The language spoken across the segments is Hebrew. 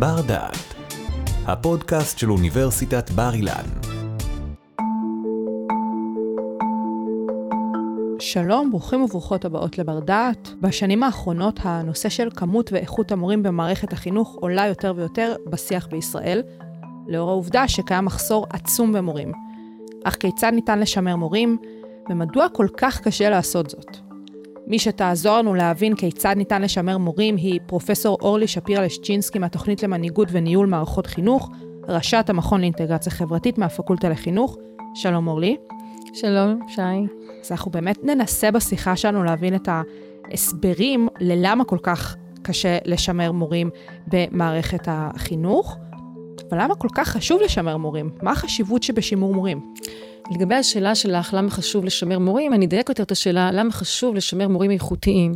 בר דעת, הפודקאסט של אוניברסיטת בר אילן. שלום, ברוכים וברוכות הבאות לבר דעת. בשנים האחרונות הנושא של כמות ואיכות המורים במערכת החינוך עולה יותר ויותר בשיח בישראל, לאור העובדה שקיים מחסור עצום במורים. אך כיצד ניתן לשמר מורים, ומדוע כל כך קשה לעשות זאת? מי שתעזור לנו להבין כיצד ניתן לשמר מורים היא פרופסור אורלי שפירא לשצ'ינסקי מהתוכנית למנהיגות וניהול מערכות חינוך, ראשת המכון לאינטגרציה חברתית מהפקולטה לחינוך. שלום אורלי. שלום, שי. אז אנחנו באמת ננסה בשיחה שלנו להבין את ההסברים ללמה כל כך קשה לשמר מורים במערכת החינוך, אבל למה כל כך חשוב לשמר מורים? מה החשיבות שבשימור מורים? לגבי השאלה שלך, למה חשוב לשמר מורים, אני אדייק יותר את השאלה, למה חשוב לשמר מורים איכותיים?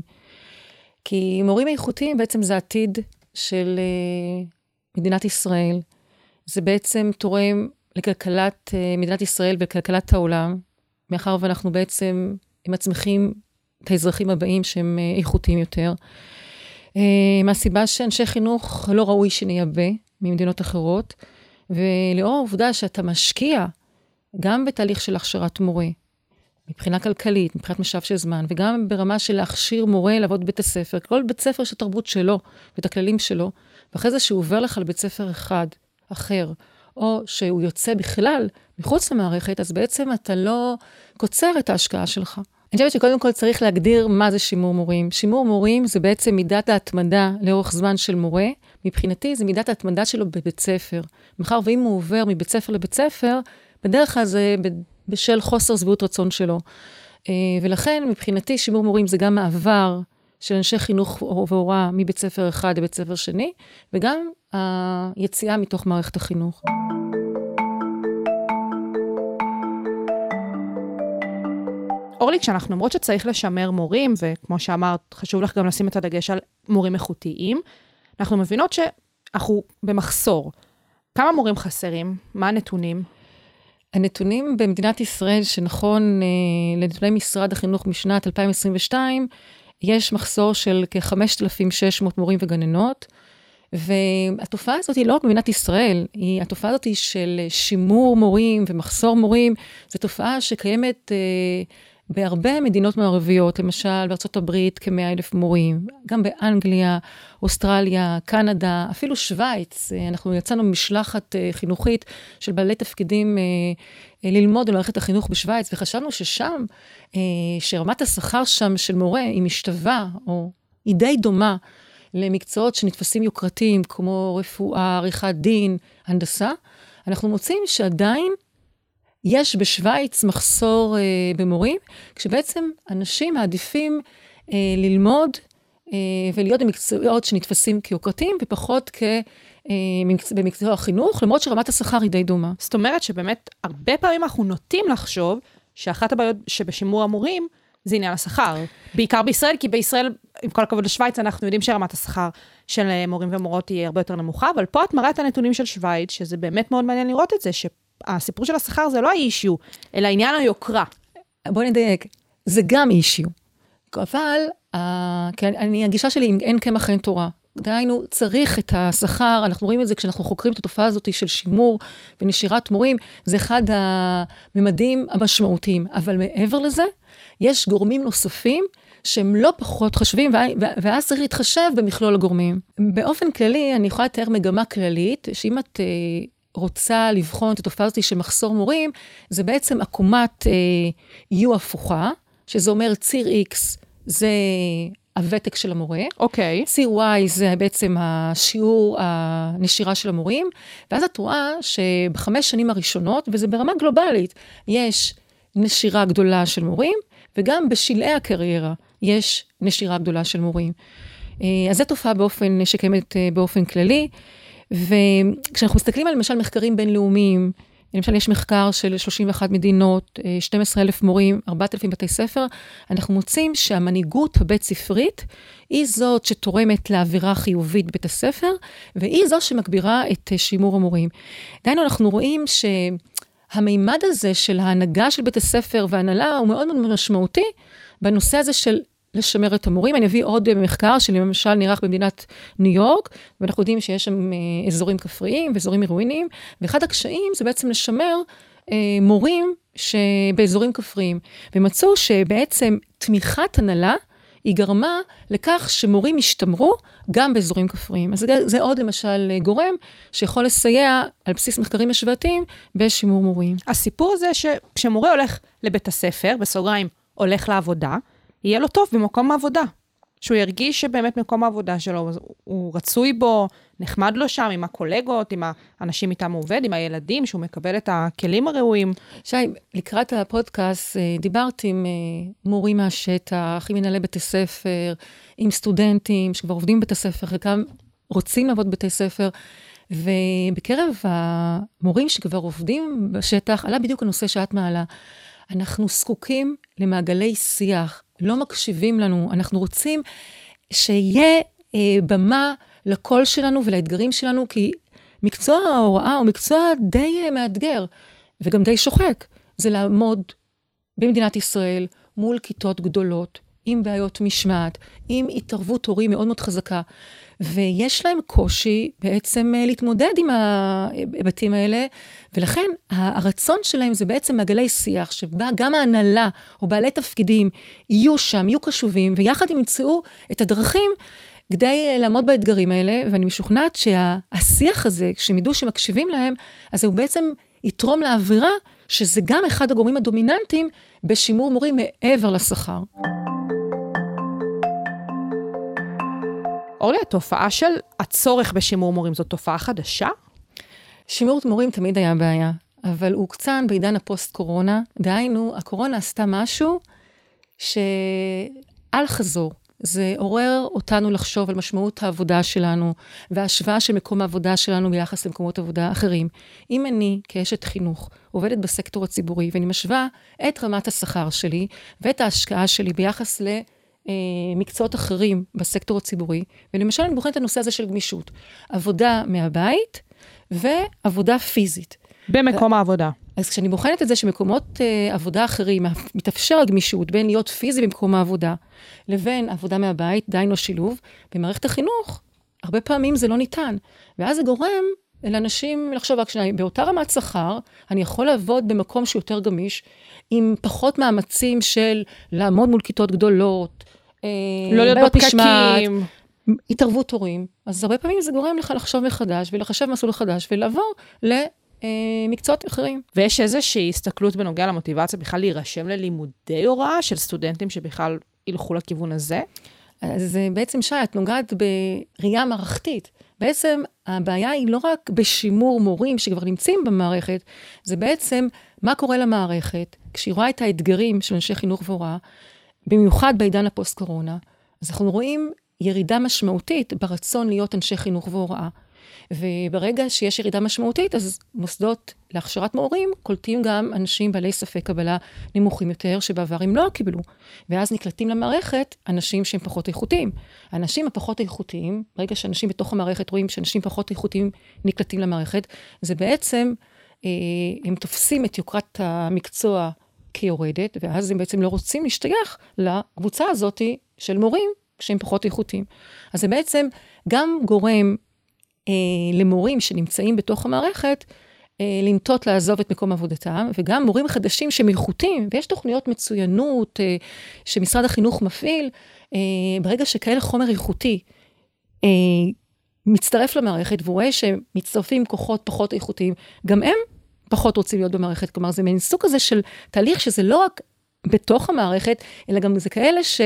כי מורים איכותיים בעצם זה עתיד של uh, מדינת ישראל. זה בעצם תורם לכלכלת uh, מדינת ישראל ולכלכלת העולם, מאחר ואנחנו בעצם מצמיחים את האזרחים הבאים שהם uh, איכותיים יותר. מהסיבה שאנשי חינוך לא ראוי שנייבא ממדינות אחרות, ולאור העובדה שאתה משקיע גם בתהליך של הכשרת מורה, מבחינה כלכלית, מבחינת משאב של זמן, וגם ברמה של להכשיר מורה לעבוד בבית הספר, כל בית ספר יש התרבות שלו ואת הכללים שלו, ואחרי זה שהוא עובר לך לבית ספר אחד, אחר, או שהוא יוצא בכלל מחוץ למערכת, אז בעצם אתה לא קוצר את ההשקעה שלך. אני חושבת שקודם כל צריך להגדיר מה זה שימור מורים. שימור מורים זה בעצם מידת ההתמדה לאורך זמן של מורה. מבחינתי זה מידת ההתמדה שלו בבית ספר. מאחר ואם הוא עובר מבית ספר לבית ספר, בדרך כלל זה בשל חוסר שביעות רצון שלו. אה, ולכן, מבחינתי, שימור מורים זה גם מעבר של אנשי חינוך והוראה מבית ספר אחד לבית ספר שני, וגם היציאה מתוך מערכת החינוך. אורלי, כשאנחנו אומרות שצריך לשמר מורים, וכמו שאמרת, חשוב לך גם לשים את הדגש על מורים איכותיים, אנחנו מבינות שאנחנו במחסור. כמה מורים חסרים? מה הנתונים? הנתונים במדינת ישראל, שנכון אה, לנתוני משרד החינוך משנת 2022, יש מחסור של כ-5,600 מורים וגננות, והתופעה הזאת היא לא רק במדינת ישראל, היא, התופעה הזאת היא של שימור מורים ומחסור מורים, זו תופעה שקיימת אה, בהרבה מדינות מערביות, למשל הברית כ-100 אלף מורים, גם באנגליה, אוסטרליה, קנדה, אפילו שווייץ. אה, אנחנו יצאנו ממשלחת אה, חינוכית של בעלי תפקידים אה, ללמוד במערכת החינוך בשווייץ, וחשבנו ששם, שרמת השכר שם של מורה היא משתווה, או היא די דומה למקצועות שנתפסים יוקרתיים, כמו רפואה, עריכת דין, הנדסה. אנחנו מוצאים שעדיין יש בשוויץ מחסור אה, במורים, כשבעצם אנשים מעדיפים אה, ללמוד אה, ולהיות במקצועות שנתפסים כיוקרתיים ופחות כ... אה, במקצוע החינוך, למרות שרמת השכר היא די דומה. זאת אומרת שבאמת, הרבה פעמים אנחנו נוטים לחשוב שאחת הבעיות שבשימור המורים זה עניין השכר. בעיקר בישראל, כי בישראל, עם כל הכבוד לשוויץ, אנחנו יודעים שרמת השכר של אה, מורים ומורות היא הרבה יותר נמוכה, אבל פה את מראה את הנתונים של שוויץ, שזה באמת מאוד מעניין לראות את זה, הסיפור של השכר זה לא האישיו, אלא עניין היוקרה. בואי נדייק, זה גם אישיו. אבל, uh, כן, אני, הגישה שלי, אם אין קמח אין תורה. דהיינו, צריך את השכר, אנחנו רואים את זה כשאנחנו חוקרים את התופעה הזאת של שימור ונשירת מורים, זה אחד הממדים המשמעותיים. אבל מעבר לזה, יש גורמים נוספים שהם לא פחות חשובים, ואז צריך להתחשב במכלול הגורמים. באופן כללי, אני יכולה לתאר מגמה כללית, שאם את אה, רוצה לבחון את התופעה הזאת של מחסור מורים, זה בעצם עקומת אה, U הפוכה, שזה אומר ציר X זה הוותק של המורה. אוקיי. Okay. ציר Y זה בעצם השיעור הנשירה של המורים, ואז את רואה שבחמש שנים הראשונות, וזה ברמה גלובלית, יש נשירה גדולה של מורים, וגם בשלהי הקריירה יש נשירה גדולה של מורים. אה, אז זו תופעה באופן, שקיימת אה, באופן כללי. וכשאנחנו מסתכלים על למשל מחקרים בינלאומיים, למשל יש מחקר של 31 מדינות, 12,000 אה, מורים, 4,000 בתי ספר, אנחנו מוצאים שהמנהיגות הבית ספרית היא זאת שתורמת לאווירה חיובית בבית הספר, והיא זו שמגבירה את אה, שימור המורים. דהיינו, אנחנו רואים שהמימד הזה של ההנהגה של בית הספר והנהלה הוא מאוד מאוד משמעותי בנושא הזה של לשמר את המורים. אני אביא עוד מחקר שלמשל נערך במדינת ניו יורק, ואנחנו יודעים שיש שם אה, אזורים כפריים ואזורים עירוניים, ואחד הקשיים זה בעצם לשמר אה, מורים שבאזורים כפריים. ומצאו שבעצם תמיכת הנהלה, היא גרמה לכך שמורים ישתמרו גם באזורים כפריים. אז זה, זה עוד למשל גורם שיכול לסייע על בסיס מחקרים השוואתיים בשימור מורים. הסיפור זה שכשמורה הולך לבית הספר, בסוגריים, הולך לעבודה, יהיה לו טוב במקום העבודה. שהוא ירגיש שבאמת מקום העבודה שלו, הוא רצוי בו, נחמד לו שם עם הקולגות, עם האנשים איתם הוא עובד, עם הילדים, שהוא מקבל את הכלים הראויים. שי, לקראת הפודקאסט אה, דיברתי עם אה, מורים מהשטח, עם מנהלי בתי ספר, עם סטודנטים שכבר עובדים בבית הספר, חלקם רוצים לעבוד בבתי ספר. ובקרב המורים שכבר עובדים בשטח, עלה בדיוק הנושא שאת מעלה. אנחנו זקוקים למעגלי שיח, לא מקשיבים לנו, אנחנו רוצים שיהיה אה, במה לקול שלנו ולאתגרים שלנו, כי מקצוע ההוראה הוא מקצוע די אה, מאתגר, וגם די שוחק. זה לעמוד במדינת ישראל מול כיתות גדולות, עם בעיות משמעת, עם התערבות הורים מאוד מאוד חזקה. ויש להם קושי בעצם אה, להתמודד עם ההיבטים האלה, ולכן הרצון שלהם זה בעצם מעגלי שיח, שבה גם ההנהלה או בעלי תפקידים יהיו שם, יהיו קשובים, ויחד ימצאו את הדרכים כדי אה, לעמוד באתגרים האלה, ואני משוכנעת שהשיח הזה, כשהם ידעו שמקשיבים להם, אז הוא בעצם יתרום לאווירה, שזה גם אחד הגורמים הדומיננטיים בשימור מורים מעבר לשכר. אורלי, התופעה של הצורך בשימור מורים זו תופעה חדשה? שימור מורים תמיד היה בעיה, אבל הוא הוקצן בעידן הפוסט-קורונה. דהיינו, הקורונה עשתה משהו שאל חזור. זה עורר אותנו לחשוב על משמעות העבודה שלנו וההשוואה של מקום העבודה שלנו ביחס למקומות עבודה אחרים. אם אני, כאשת חינוך, עובדת בסקטור הציבורי ואני משווה את רמת השכר שלי ואת ההשקעה שלי ביחס ל... אה, מקצועות אחרים בסקטור הציבורי, ולמשל אני בוחנת את הנושא הזה של גמישות. עבודה מהבית ועבודה פיזית. במקום ו... העבודה. אז כשאני בוחנת את זה שמקומות uh, עבודה אחרים, מתאפשר הגמישות בין להיות פיזי במקום העבודה, לבין עבודה מהבית, דהיינו שילוב, במערכת החינוך, הרבה פעמים זה לא ניתן. ואז זה גורם לאנשים לחשוב רק שניים, באותה רמת שכר, אני יכול לעבוד במקום שהוא יותר גמיש, עם פחות מאמצים של לעמוד מול כיתות גדולות, אה, לא להיות בפקקים. התערבות הורים. אז הרבה פעמים זה גורם לך לחשוב מחדש ולחשב מסלול חדש ולעבור למקצועות אחרים. ויש איזושהי הסתכלות בנוגע למוטיבציה בכלל להירשם ללימודי הוראה של סטודנטים שבכלל ילכו לכיוון הזה? אז אה, בעצם, שי, את נוגעת בראייה מערכתית. בעצם הבעיה היא לא רק בשימור מורים שכבר נמצאים במערכת, זה בעצם מה קורה למערכת כשהיא רואה את האתגרים של אנשי חינוך והוראה, במיוחד בעידן הפוסט-קורונה. אז אנחנו רואים ירידה משמעותית ברצון להיות אנשי חינוך והוראה. וברגע שיש ירידה משמעותית, אז מוסדות להכשרת מורים קולטים גם אנשים בעלי ספק קבלה נמוכים יותר, שבעבר הם לא קיבלו. ואז נקלטים למערכת אנשים שהם פחות איכותיים. האנשים הפחות איכותיים, ברגע שאנשים בתוך המערכת רואים שאנשים פחות איכותיים נקלטים למערכת, זה בעצם, אה, הם תופסים את יוקרת המקצוע כיורדת, ואז הם בעצם לא רוצים להשתייך לקבוצה הזאת של מורים שהם פחות איכותיים. אז זה בעצם גם גורם אה, למורים שנמצאים בתוך המערכת, אה, לנטות לעזוב את מקום עבודתם, וגם מורים חדשים שהם איכותיים, ויש תוכניות מצוינות אה, שמשרד החינוך מפעיל, אה, ברגע שכאלה חומר איכותי אה, מצטרף למערכת והוא רואה שמצטרפים כוחות פחות איכותיים, גם הם פחות רוצים להיות במערכת. כלומר, זה מין סוג כזה של תהליך שזה לא רק בתוך המערכת, אלא גם זה כאלה ש...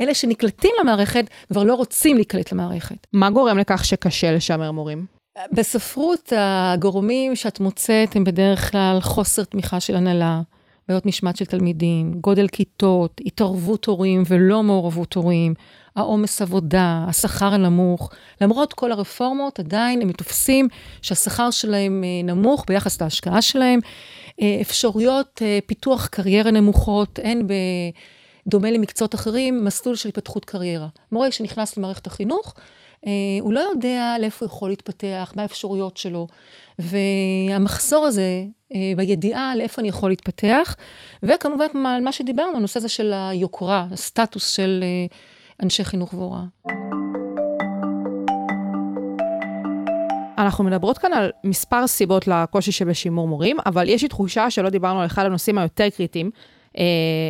אלה שנקלטים למערכת כבר לא רוצים להיקלט למערכת. מה גורם לכך שקשה לשמר מורים? בספרות הגורמים שאת מוצאת הם בדרך כלל חוסר תמיכה של הנהלה, בעיות משמעת של תלמידים, גודל כיתות, התערבות הורים ולא מעורבות הורים, העומס עבודה, השכר הנמוך. למרות כל הרפורמות, עדיין הם תופסים שהשכר שלהם אה, נמוך ביחס להשקעה שלהם. אה, אפשרויות אה, פיתוח קריירה נמוכות, הן ב... דומה למקצועות אחרים, מסלול של התפתחות קריירה. מורה שנכנס למערכת החינוך, אה, הוא לא יודע לאיפה הוא יכול להתפתח, מה האפשרויות שלו. והמחסור הזה אה, בידיעה לאיפה אני יכול להתפתח, וכמובן על מה שדיברנו, הנושא הזה של היוקרה, הסטטוס של אה, אנשי חינוך והוראה. אנחנו מדברות כאן על מספר סיבות לקושי שבשימור מורים, אבל יש לי תחושה שלא דיברנו על אחד הנושאים היותר קריטיים, אה,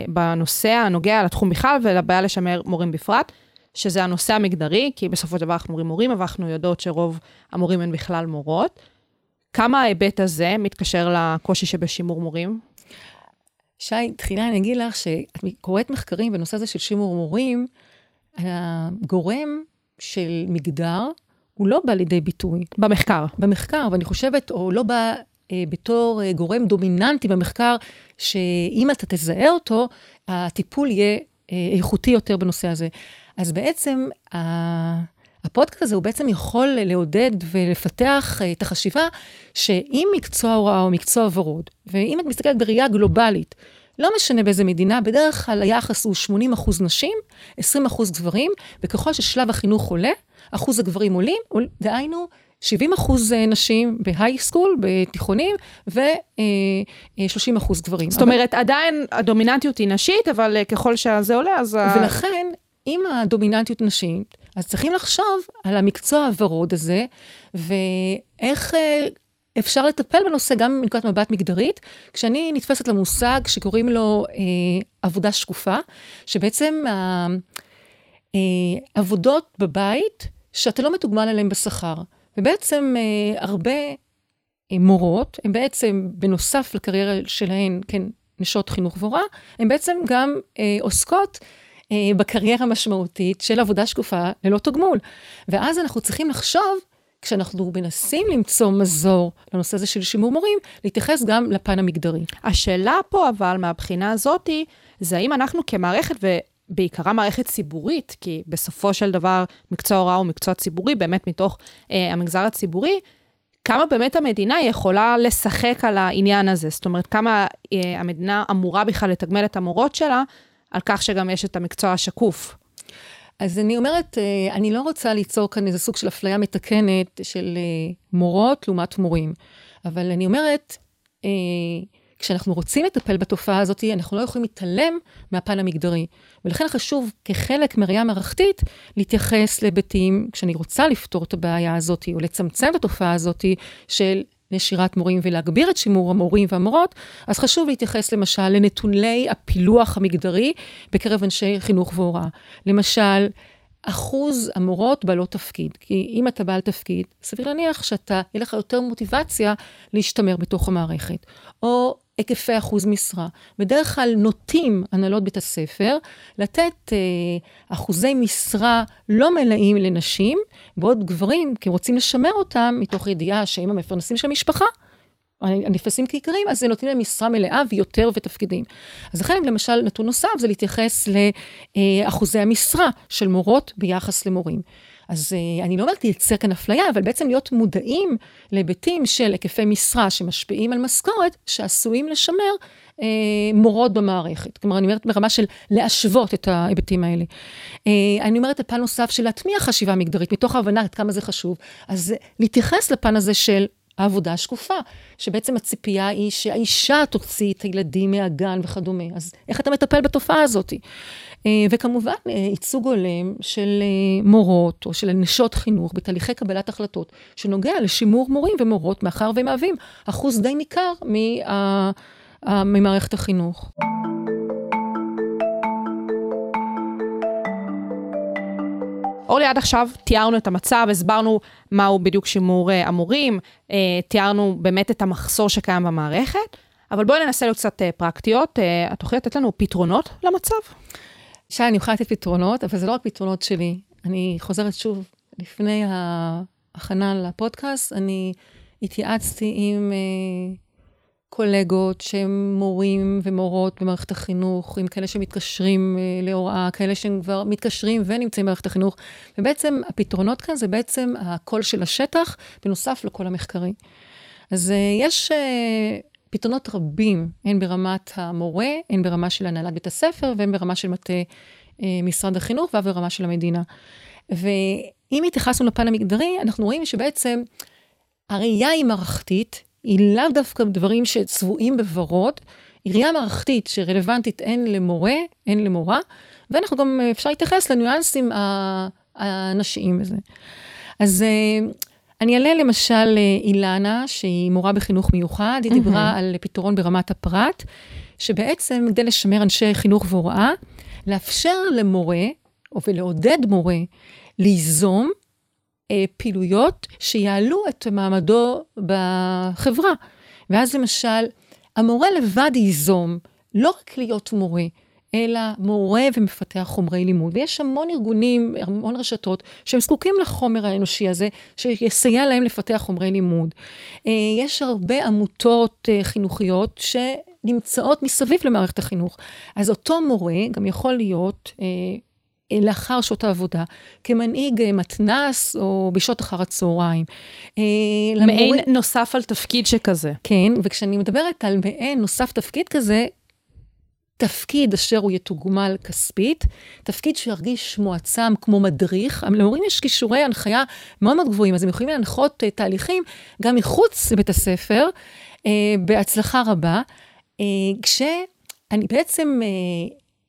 בנושא הנוגע לתחום בכלל ולבעיה לשמר מורים בפרט, שזה הנושא המגדרי, כי בסופו של דבר אנחנו אומרים מורים, אבל אנחנו יודעות שרוב המורים הן בכלל מורות. כמה ההיבט הזה מתקשר לקושי שבשימור מורים? שי, תחילה אני אגיד לך שאת קוראת מחקרים בנושא הזה של שימור מורים, הגורם של מגדר הוא לא בא לידי ביטוי. במחקר. במחקר, ואני חושבת, או לא בא אה, בתור אה, גורם דומיננטי במחקר, שאם אתה תזהה אותו, הטיפול יהיה אה, איכותי יותר בנושא הזה. אז בעצם, הפודקאסט הזה הוא בעצם יכול לעודד ולפתח את החשיבה שאם מקצוע הוראה או מקצוע ורוד, ואם את מסתכלת בראייה גלובלית, לא משנה באיזה מדינה, בדרך כלל היחס הוא 80 אחוז נשים, 20 אחוז גברים, וככל ששלב החינוך עולה, אחוז הגברים עולים, דהיינו, 70 אחוז אה, נשים בהיי סקול, בתיכונים, ו-30 אה, אחוז גברים. זאת אומרת, עדיין הדומיננטיות היא נשית, אבל אה, ככל שזה עולה, אז... ולכן, אם הדומיננטיות נשית, אז צריכים לחשוב על המקצוע הוורוד הזה, ואיך אפשר לטפל בנושא גם מנקודת מבט מגדרית, כשאני נתפסת למושג שקוראים לו אה, עבודה שקופה, שבעצם העבודות אה, בבית, שאתה לא מתוגמל עליהן בשכר. ובעצם אה, הרבה אה, מורות, הן בעצם, בנוסף לקריירה שלהן, כן, נשות חינוך והוראה, הן בעצם גם אה, עוסקות אה, בקריירה המשמעותית של עבודה שקופה ללא תגמול. ואז אנחנו צריכים לחשוב, כשאנחנו מנסים למצוא מזור לנושא הזה של שימור מורים, להתייחס גם לפן המגדרי. השאלה פה, אבל, מהבחינה הזאתי, זה האם אנחנו כמערכת, ו... בעיקרה מערכת ציבורית, כי בסופו של דבר מקצוע הוראה הוא מקצוע ציבורי, באמת מתוך אה, המגזר הציבורי, כמה באמת המדינה יכולה לשחק על העניין הזה? זאת אומרת, כמה אה, המדינה אמורה בכלל לתגמל את המורות שלה, על כך שגם יש את המקצוע השקוף. אז אני אומרת, אה, אני לא רוצה ליצור כאן איזה סוג של אפליה מתקנת של אה, מורות לעומת מורים, אבל אני אומרת, אה, כשאנחנו רוצים לטפל בתופעה הזאת, אנחנו לא יכולים להתעלם מהפן המגדרי. ולכן חשוב, כחלק מראייה מערכתית, להתייחס להיבטים, כשאני רוצה לפתור את הבעיה הזאת, או לצמצם את התופעה הזאת של נשירת מורים ולהגביר את שימור המורים והמורות, אז חשוב להתייחס למשל לנתוני הפילוח המגדרי בקרב אנשי חינוך והוראה. למשל, אחוז המורות בעלות תפקיד. כי אם אתה בעל תפקיד, סביר להניח שאתה, יהיה לך יותר מוטיבציה להשתמר בתוך המערכת. או היקפי אחוז משרה. בדרך כלל נוטים הנהלות בית הספר לתת אה, אחוזי משרה לא מלאים לנשים, בעוד גברים, כי רוצים לשמר אותם מתוך ידיעה שהם המפרנסים של המשפחה, הנתפסים כעיקרים, אז נותנים להם משרה מלאה ויותר ותפקידים. אז לכן, למשל, נתון נוסף זה להתייחס לאחוזי המשרה של מורות ביחס למורים. אז uh, אני לא אומרת לייצר כאן אפליה, אבל בעצם להיות מודעים להיבטים של היקפי משרה שמשפיעים על משכורת, שעשויים לשמר uh, מורות במערכת. כלומר, אני אומרת ברמה של להשוות את ההיבטים האלה. Uh, אני אומרת הפן נוסף של להטמיע חשיבה מגדרית, מתוך ההבנה עד כמה זה חשוב. אז להתייחס לפן הזה של העבודה השקופה, שבעצם הציפייה היא שהאישה תוציא את הילדים מהגן וכדומה. אז איך אתה מטפל בתופעה הזאת? אה, וכמובן, אה, ייצוג הולם של אה, מורות או של נשות חינוך בתהליכי קבלת החלטות, שנוגע לשימור מורים ומורות, מאחר והם מהווים אחוז די ניכר מה, ממערכת החינוך. אורלי, עד עכשיו תיארנו את המצב, הסברנו מהו בדיוק שימור המורים, תיארנו באמת את המחסור שקיים במערכת, אבל בואי ננסה להיות קצת פרקטיות. את תוכלי לתת לנו פתרונות למצב? שי, אני יכולה לתת פתרונות, אבל זה לא רק פתרונות שלי. אני חוזרת שוב, לפני ההכנה לפודקאסט, אני התייעצתי עם אה, קולגות שהם מורים ומורות במערכת החינוך, עם כאלה שמתקשרים אה, להוראה, כאלה שהם כבר מתקשרים ונמצאים במערכת החינוך, ובעצם הפתרונות כאן זה בעצם הקול של השטח, בנוסף לכל המחקרי. אז אה, יש... אה, פתרונות רבים, הן ברמת המורה, הן ברמה של הנהלת בית הספר, והן ברמה של מטה אה, משרד החינוך, ואף ברמה של המדינה. אם התייחסנו לפן המגדרי, אנחנו רואים שבעצם הראייה היא מערכתית, היא לאו דווקא דברים שצבועים בוורוד, היא ראייה מערכתית שרלוונטית הן למורה, הן למורה, ואנחנו גם, אפשר להתייחס לניואנסים הנשיים בזה. אז אה, אני אעלה למשל אילנה, שהיא מורה בחינוך מיוחד, היא דיברה על פתרון ברמת הפרט, שבעצם כדי לשמר אנשי חינוך והוראה, לאפשר למורה, או ולעודד מורה, ליזום אה, פעילויות שיעלו את מעמדו בחברה. ואז למשל, המורה לבד ייזום, לא רק להיות מורה, אלא מורה ומפתח חומרי לימוד. ויש המון ארגונים, המון רשתות, שהם זקוקים לחומר האנושי הזה, שיסייע להם לפתח חומרי לימוד. אה, יש הרבה עמותות אה, חינוכיות שנמצאות מסביב למערכת החינוך. אז אותו מורה גם יכול להיות אה, לאחר שעות העבודה, כמנהיג מתנ"ס או בשעות אחר הצהריים. מעין למור... נוסף על תפקיד שכזה. כן, וכשאני מדברת על מעין נוסף תפקיד כזה, תפקיד אשר הוא יתוגמל כספית, תפקיד שירגיש מועצם כמו מדריך. למורים יש כישורי הנחיה מאוד מאוד גבוהים, אז הם יכולים להנחות uh, תהליכים גם מחוץ לבית הספר, uh, בהצלחה רבה. Uh, כשאני בעצם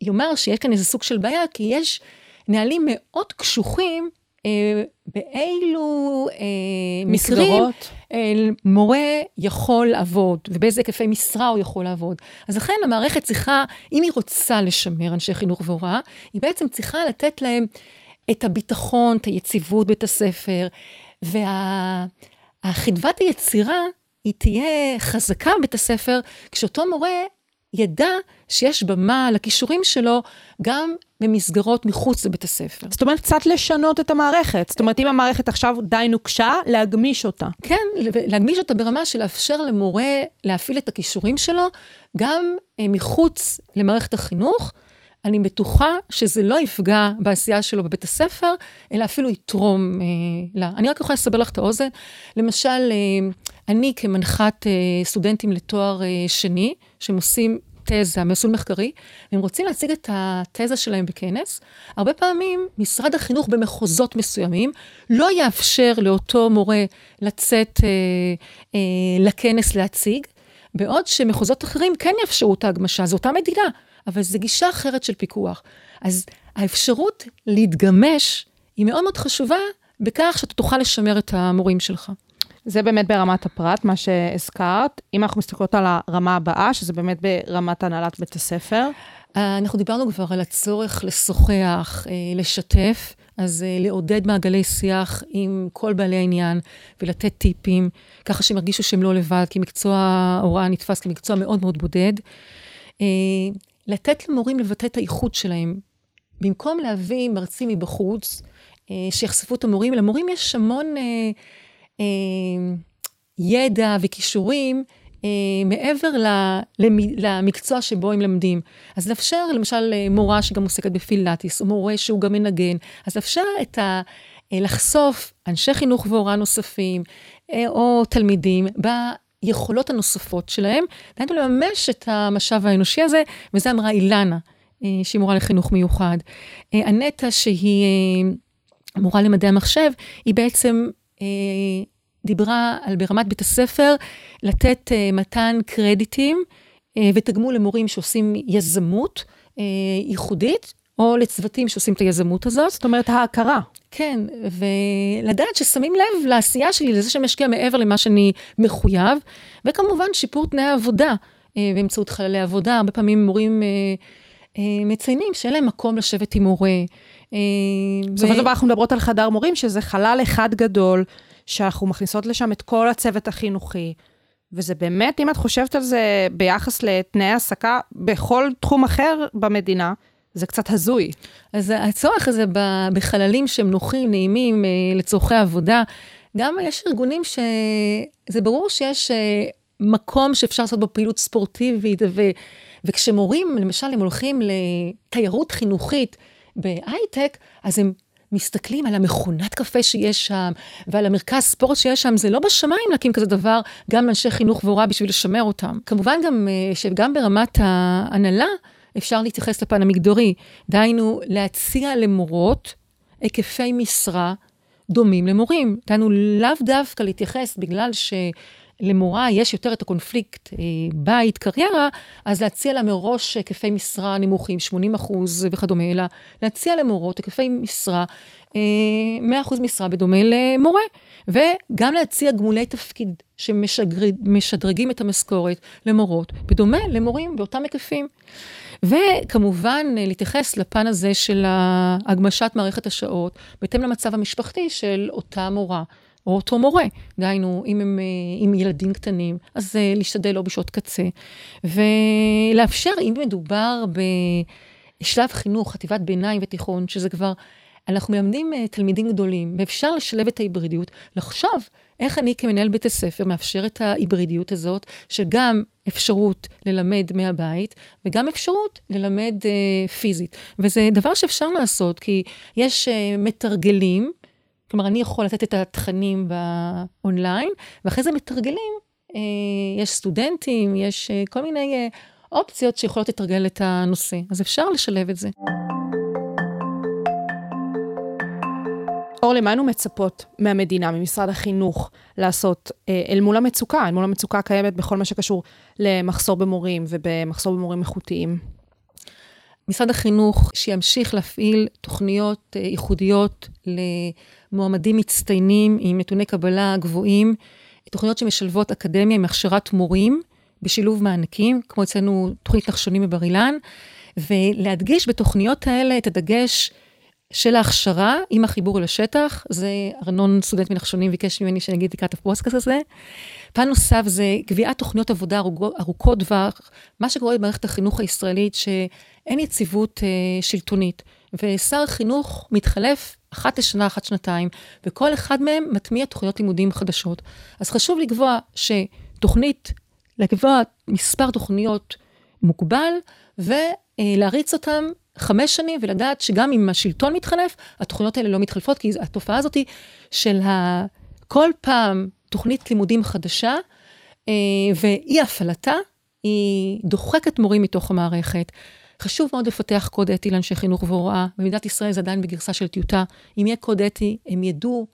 אומר uh, שיש כאן איזה סוג של בעיה, כי יש נהלים מאוד קשוחים אה, באילו אה, מקרים אה, מורה יכול לעבוד, ובאיזה היקפי משרה הוא יכול לעבוד. אז לכן המערכת צריכה, אם היא רוצה לשמר אנשי חינוך והוראה, היא בעצם צריכה לתת להם את הביטחון, את היציבות בית הספר, והחדוות היצירה, היא תהיה חזקה בבית הספר, כשאותו מורה ידע שיש במה לכישורים שלו גם במסגרות מחוץ לבית הספר. זאת אומרת, קצת לשנות את המערכת. זאת אומרת, אם המערכת עכשיו די נוקשה, להגמיש אותה. כן, להגמיש אותה ברמה של לאפשר למורה להפעיל את הכישורים שלו, גם אה, מחוץ למערכת החינוך. אני בטוחה שזה לא יפגע בעשייה שלו בבית הספר, אלא אפילו יתרום אה, לה. אני רק יכולה לסבר לך את האוזן. למשל, אה, אני כמנחת אה, סטודנטים לתואר אה, שני, שהם עושים תזה, מסלול מחקרי, והם רוצים להציג את התזה שלהם בכנס, הרבה פעמים משרד החינוך במחוזות מסוימים לא יאפשר לאותו מורה לצאת אה, אה, לכנס להציג, בעוד שמחוזות אחרים כן יאפשרו את ההגמשה, זו אותה מדינה, אבל זו גישה אחרת של פיקוח. אז האפשרות להתגמש היא מאוד מאוד חשובה בכך שאתה תוכל לשמר את המורים שלך. זה באמת ברמת הפרט, מה שהזכרת. אם אנחנו מסתכלות על הרמה הבאה, שזה באמת ברמת הנהלת בית הספר. אה, אנחנו דיברנו כבר על הצורך לשוחח, אה, לשתף, אז אה, לעודד מעגלי שיח עם כל בעלי העניין ולתת טיפים, ככה שהם ירגישו שהם לא לבד, כי מקצוע ההוראה נתפס כמקצוע מאוד מאוד בודד. לתת למורים לבטא את האיכות שלהם. במקום להביא מרצים מבחוץ, שיחשפו את המורים, למורים יש המון אה, ידע וכישורים אה, מעבר למקצוע שבו הם למדים. אז לאפשר, למשל, אה, מורה שגם עוסקת בפילאטיס, או מורה שהוא גם מנגן, אז לאפשר את ה... לחשוף אנשי חינוך והוראה נוספים, או תלמידים, ביכולות הנוספות שלהם, דהיינו לממש את המשאב האנושי הזה, וזה אמרה אילנה, שהיא מורה לחינוך מיוחד. הנטע, שהיא מורה למדעי המחשב, היא בעצם אה, דיברה על ברמת בית הספר לתת אה, מתן קרדיטים אה, ותגמול למורים שעושים יזמות ייחודית, או לצוותים שעושים את היזמות הזאת. זאת אומרת, ההכרה. כן, ולדעת ששמים לב לעשייה שלי, לזה שאני משקיע מעבר למה שאני מחויב, וכמובן שיפור תנאי העבודה באמצעות חללי עבודה. הרבה פעמים מורים מציינים שאין להם מקום לשבת עם מורה. בסופו של דבר אנחנו מדברות על חדר מורים, שזה חלל אחד גדול, שאנחנו מכניסות לשם את כל הצוות החינוכי. וזה באמת, אם את חושבת על זה ביחס לתנאי העסקה בכל תחום אחר במדינה, זה קצת הזוי. אז הצורך הזה בחללים שהם נוחים, נעימים, אה, לצורכי עבודה, גם יש ארגונים שזה ברור שיש אה, מקום שאפשר לעשות בו פעילות ספורטיבית, ו... וכשמורים, למשל, הם הולכים לתיירות חינוכית בהייטק, אז הם מסתכלים על המכונת קפה שיש שם, ועל המרכז ספורט שיש שם, זה לא בשמיים להקים כזה דבר, גם לאנשי חינוך והוראה בשביל לשמר אותם. כמובן גם, אה, שגם ברמת ההנהלה, אפשר להתייחס לפן המגדרי. דהיינו, להציע למורות היקפי משרה דומים למורים. דהיינו, לאו דווקא להתייחס בגלל ש... למורה יש יותר את הקונפליקט אה, בית, קריירה, אז להציע לה מראש היקפי משרה נמוכים, 80 אחוז וכדומה, אלא להציע למורות היקפי משרה, אה, 100 אחוז משרה בדומה למורה, וגם להציע גמולי תפקיד שמשדרגים את המשכורת למורות, בדומה למורים באותם היקפים. וכמובן, להתייחס לפן הזה של הגמשת מערכת השעות, בהתאם למצב המשפחתי של אותה מורה. או אותו מורה. דהיינו, אם הם עם ילדים קטנים, אז uh, להשתדל לא בשעות קצה. ולאפשר, אם מדובר בשלב חינוך, חטיבת ביניים ותיכון, שזה כבר, אנחנו מלמדים uh, תלמידים גדולים, ואפשר לשלב את ההיברידיות, לחשוב איך אני כמנהל בית הספר מאפשר את ההיברידיות הזאת, שגם אפשרות ללמד מהבית, וגם אפשרות ללמד uh, פיזית. וזה דבר שאפשר לעשות, כי יש uh, מתרגלים, כלומר, אני יכול לתת את התכנים באונליין, ואחרי זה מתרגלים. אה, יש סטודנטים, יש אה, כל מיני אה, אופציות שיכולות לתרגל את הנושא, אז אפשר לשלב את זה. אורלי, מה היינו מצפות מהמדינה, ממשרד החינוך, לעשות אה, אל מול המצוקה, אל מול המצוקה הקיימת בכל מה שקשור למחסור במורים ובמחסור במורים איכותיים? משרד החינוך שימשיך להפעיל תוכניות אה, ייחודיות למועמדים מצטיינים עם נתוני קבלה גבוהים, תוכניות שמשלבות אקדמיה עם הכשרת מורים בשילוב מענקים, כמו אצלנו תוכנית נחשונים בבר אילן, ולהדגיש בתוכניות האלה את הדגש של ההכשרה עם החיבור אל השטח, זה ארנון סטודנט מנחשונים ביקש ממני שאני אגיד לקראת הפודקאסט הזה. פן נוסף זה קביעת תוכניות עבודה ארוכות טווח, מה שקורה במערכת החינוך הישראלית, שאין יציבות אה, שלטונית, ושר החינוך מתחלף אחת לשנה, אחת שנתיים, וכל אחד מהם מטמיע תוכניות לימודים חדשות. אז חשוב לקבוע שתוכנית, לקבוע מספר תוכניות מוגבל, ולהריץ אותם חמש שנים, ולדעת שגם אם השלטון מתחלף, התוכניות האלה לא מתחלפות, כי התופעה הזאת של ה... כל פעם תוכנית לימודים חדשה, אה, ואי הפעלתה, היא דוחקת מורים מתוך המערכת. חשוב מאוד לפתח קוד אתי לאנשי חינוך והוראה. במדינת ישראל זה עדיין בגרסה של טיוטה. אם יהיה קוד אתי, הם ידעו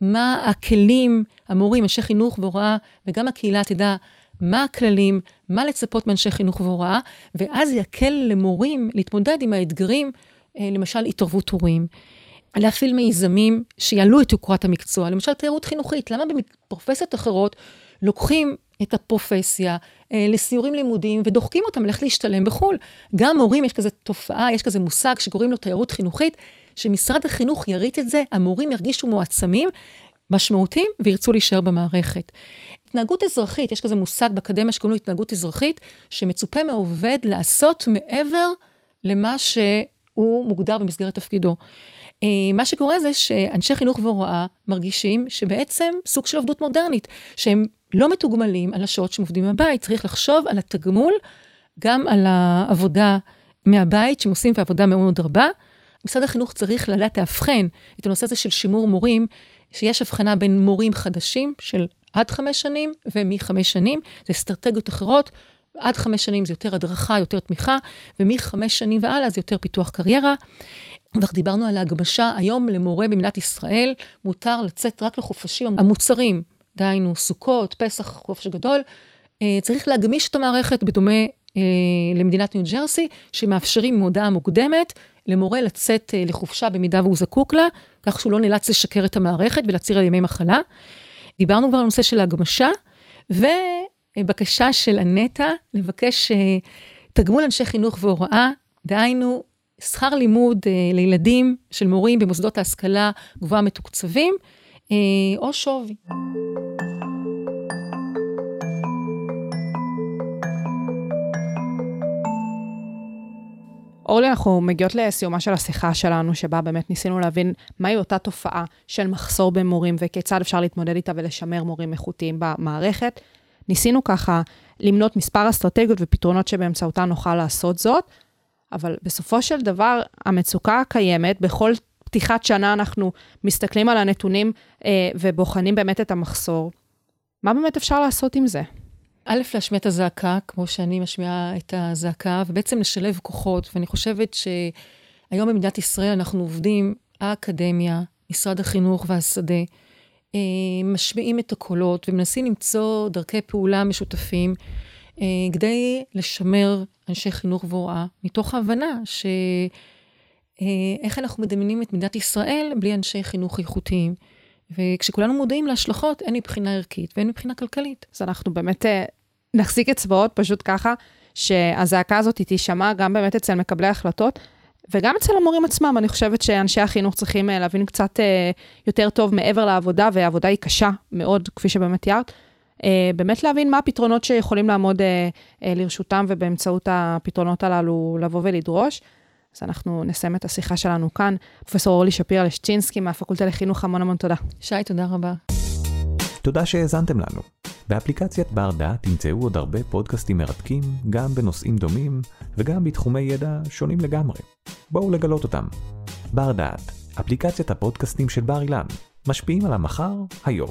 מה הכלים, המורים, אנשי חינוך והוראה, וגם הקהילה תדע מה הכללים, מה לצפות מאנשי חינוך והוראה, ואז יקל למורים להתמודד עם האתגרים, אה, למשל התערבות הורים. להפעיל מיזמים שיעלו את יוקרת המקצוע, למשל תיירות חינוכית. למה בפרופסיות אחרות לוקחים את הפרופסיה אה, לסיורים לימודיים ודוחקים אותם ללכת להשתלם בחו"ל? גם מורים, יש כזה תופעה, יש כזה מושג שקוראים לו תיירות חינוכית, שמשרד החינוך יריץ את זה, המורים ירגישו מועצמים, משמעותיים, וירצו להישאר במערכת. התנהגות אזרחית, יש כזה מושג באקדמיה שקוראים לו התנהגות אזרחית, שמצופה מעובד לעשות מעבר למה שהוא מוגדר במסגרת תפקידו. אה, מה שקורה זה שאנשי חינוך והוראה מרגישים שבעצם סוג של עובדות מודרנית, שהם לא מתוגמלים על השעות שהם עובדים מהבית, צריך לחשוב על התגמול, גם על העבודה מהבית, שהם עושים בעבודה מאוד מאוד רבה. משרד החינוך צריך לדעת לאבחן את הנושא הזה של שימור מורים, שיש הבחנה בין מורים חדשים של עד חמש שנים ומחמש שנים, זה אסטרטגיות אחרות. עד חמש שנים זה יותר הדרכה, יותר תמיכה, ומחמש שנים והלאה זה יותר פיתוח קריירה. כבר דיברנו על ההגמשה, היום למורה במדינת ישראל מותר לצאת רק לחופשים המוצרים, דהיינו סוכות, פסח, חופש גדול. אה, צריך להגמיש את המערכת בדומה אה, למדינת ניו ג'רסי, שמאפשרים מהודעה מוקדמת למורה לצאת אה, לחופשה במידה והוא זקוק לה, כך שהוא לא נאלץ לשקר את המערכת ולהצהיר על ימי מחלה. דיברנו כבר על נושא של הגמשה, ובקשה של אנטה לבקש אה, תגמול אנשי חינוך והוראה, דהיינו שכר לימוד אה, לילדים של מורים במוסדות ההשכלה גבוהה מתוקצבים, אה, או שווי. אורלי, אנחנו מגיעות לסיומה של השיחה שלנו, שבה באמת ניסינו להבין מהי אותה תופעה של מחסור במורים וכיצד אפשר להתמודד איתה ולשמר מורים איכותיים במערכת. ניסינו ככה למנות מספר אסטרטגיות ופתרונות שבאמצעותן נוכל לעשות זאת, אבל בסופו של דבר, המצוקה הקיימת, בכל פתיחת שנה אנחנו מסתכלים על הנתונים אה, ובוחנים באמת את המחסור. מה באמת אפשר לעשות עם זה? א', להשמיע את הזעקה, כמו שאני משמיעה את הזעקה, ובעצם לשלב כוחות. ואני חושבת שהיום במדינת ישראל אנחנו עובדים, האקדמיה, משרד החינוך והשדה, אה, משמיעים את הקולות ומנסים למצוא דרכי פעולה משותפים אה, כדי לשמר אנשי חינוך והוראה, מתוך ההבנה ש... אה, איך אנחנו מדמיינים את מדינת ישראל בלי אנשי חינוך איכותיים. וכשכולנו מודעים להשלכות, הן מבחינה ערכית והן מבחינה כלכלית. אז אנחנו באמת נחזיק אצבעות פשוט ככה, שהזעקה הזאת תישמע גם באמת אצל מקבלי ההחלטות, וגם אצל המורים עצמם, אני חושבת שאנשי החינוך צריכים אה, להבין קצת אה, יותר טוב מעבר לעבודה, והעבודה היא קשה מאוד, כפי שבאמת תיארת. אה, באמת להבין מה הפתרונות שיכולים לעמוד לרשותם, ובאמצעות הפתרונות הללו לבוא ולדרוש. אז אנחנו נסיים את השיחה שלנו כאן. פרופ' אורלי שפירא לשצ'ינסקי מהפקולטה לחינוך, המון המון תודה. שי, תודה רבה. תודה שהאזנתם לנו. באפליקציית בר דעת תמצאו עוד הרבה פודקאסטים מרתקים, גם בנושאים דומים וגם בתחומי ידע שונים לגמרי. בואו לגלות אותם. בר דעת, אפליקציית הפודקאסטים של בר אילן, משפיעים על המחר, היום.